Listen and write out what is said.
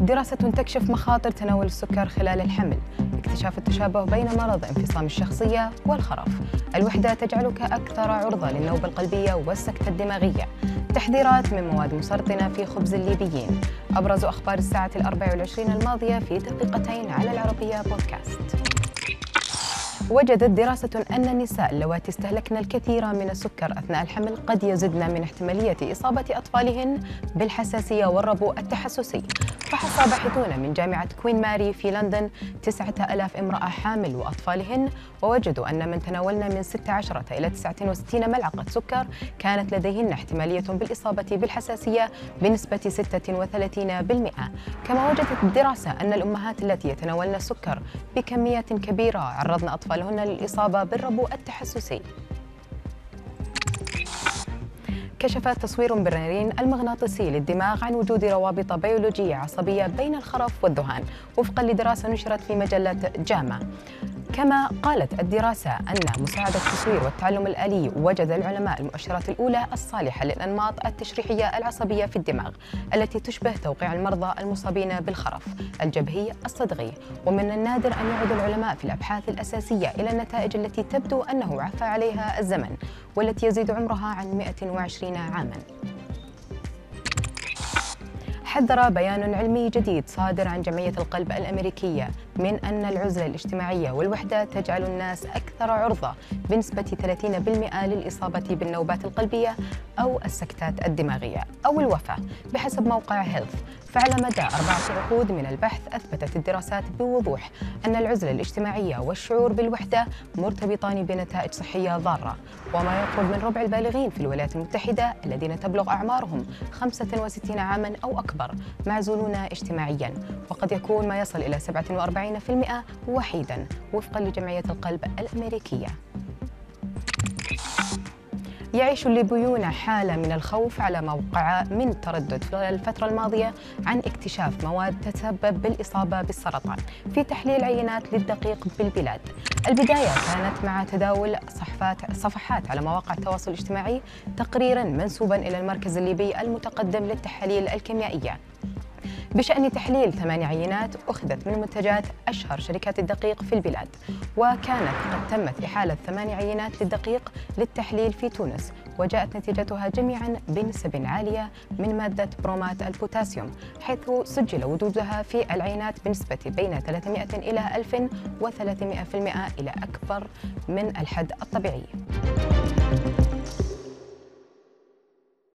دراسة تكشف مخاطر تناول السكر خلال الحمل اكتشاف التشابه بين مرض انفصام الشخصية والخرف. الوحدة تجعلك أكثر عرضة للنوبة القلبية والسكتة الدماغية. تحذيرات من مواد مسرطنة في خبز الليبيين. أبرز أخبار الساعة الأربع والعشرين الماضية في دقيقتين على العربية بودكاست. وجدت دراسة أن النساء اللواتي استهلكن الكثير من السكر أثناء الحمل قد يزدن من احتمالية إصابة أطفالهن بالحساسية والربو التحسسي. فحص باحثون من جامعة كوين ماري في لندن 9000 امرأة حامل وأطفالهن ووجدوا أن من تناولن من 16 إلى 69 ملعقة سكر كانت لديهن احتمالية بالإصابة بالحساسية بنسبة 36% كما وجدت الدراسة أن الأمهات التي يتناولن السكر بكميات كبيرة عرضن أطفالهن للإصابة بالربو التحسسي. كشف تصوير بالرنين المغناطيسي للدماغ عن وجود روابط بيولوجية عصبية بين الخرف والذهان وفقا لدراسة نشرت في مجلة جاما كما قالت الدراسة أن مساعدة التصوير والتعلم الآلي وجد العلماء المؤشرات الأولى الصالحة للأنماط التشريحية العصبية في الدماغ التي تشبه توقيع المرضى المصابين بالخرف الجبهي الصدغي. ومن النادر أن يعود العلماء في الأبحاث الأساسية إلى النتائج التي تبدو أنه عفى عليها الزمن والتي يزيد عمرها عن 120 عاماً. حذر بيان علمي جديد صادر عن جمعية القلب الأمريكية من أن العزلة الاجتماعية والوحدة تجعل الناس أكثر عرضة بنسبة 30% للإصابة بالنوبات القلبية أو السكتات الدماغية. أو الوفاة بحسب موقع هيلث فعلى مدى أربعة عقود من البحث أثبتت الدراسات بوضوح أن العزلة الاجتماعية والشعور بالوحدة مرتبطان بنتائج صحية ضارة وما يقرب من ربع البالغين في الولايات المتحدة الذين تبلغ أعمارهم 65 عاما أو أكبر معزولون اجتماعيا وقد يكون ما يصل إلى 47% وحيدا وفقا لجمعية القلب الأمريكية. يعيش الليبيون حالة من الخوف على موقع من تردد. في الفترة الماضية عن اكتشاف مواد تتسبب بالإصابة بالسرطان في تحليل عينات للدقيق بالبلاد. البداية كانت مع تداول صفحات صفحات على مواقع التواصل الاجتماعي تقريرا منسوبا إلى المركز الليبي المتقدم للتحاليل الكيميائية. بشأن تحليل ثمان عينات أخذت من منتجات أشهر شركات الدقيق في البلاد وكانت قد تمت إحالة ثمان عينات للدقيق للتحليل في تونس وجاءت نتيجتها جميعا بنسب عالية من مادة برومات البوتاسيوم حيث سجل وجودها في العينات بنسبة بين 300 إلى 1300% إلى أكبر من الحد الطبيعي.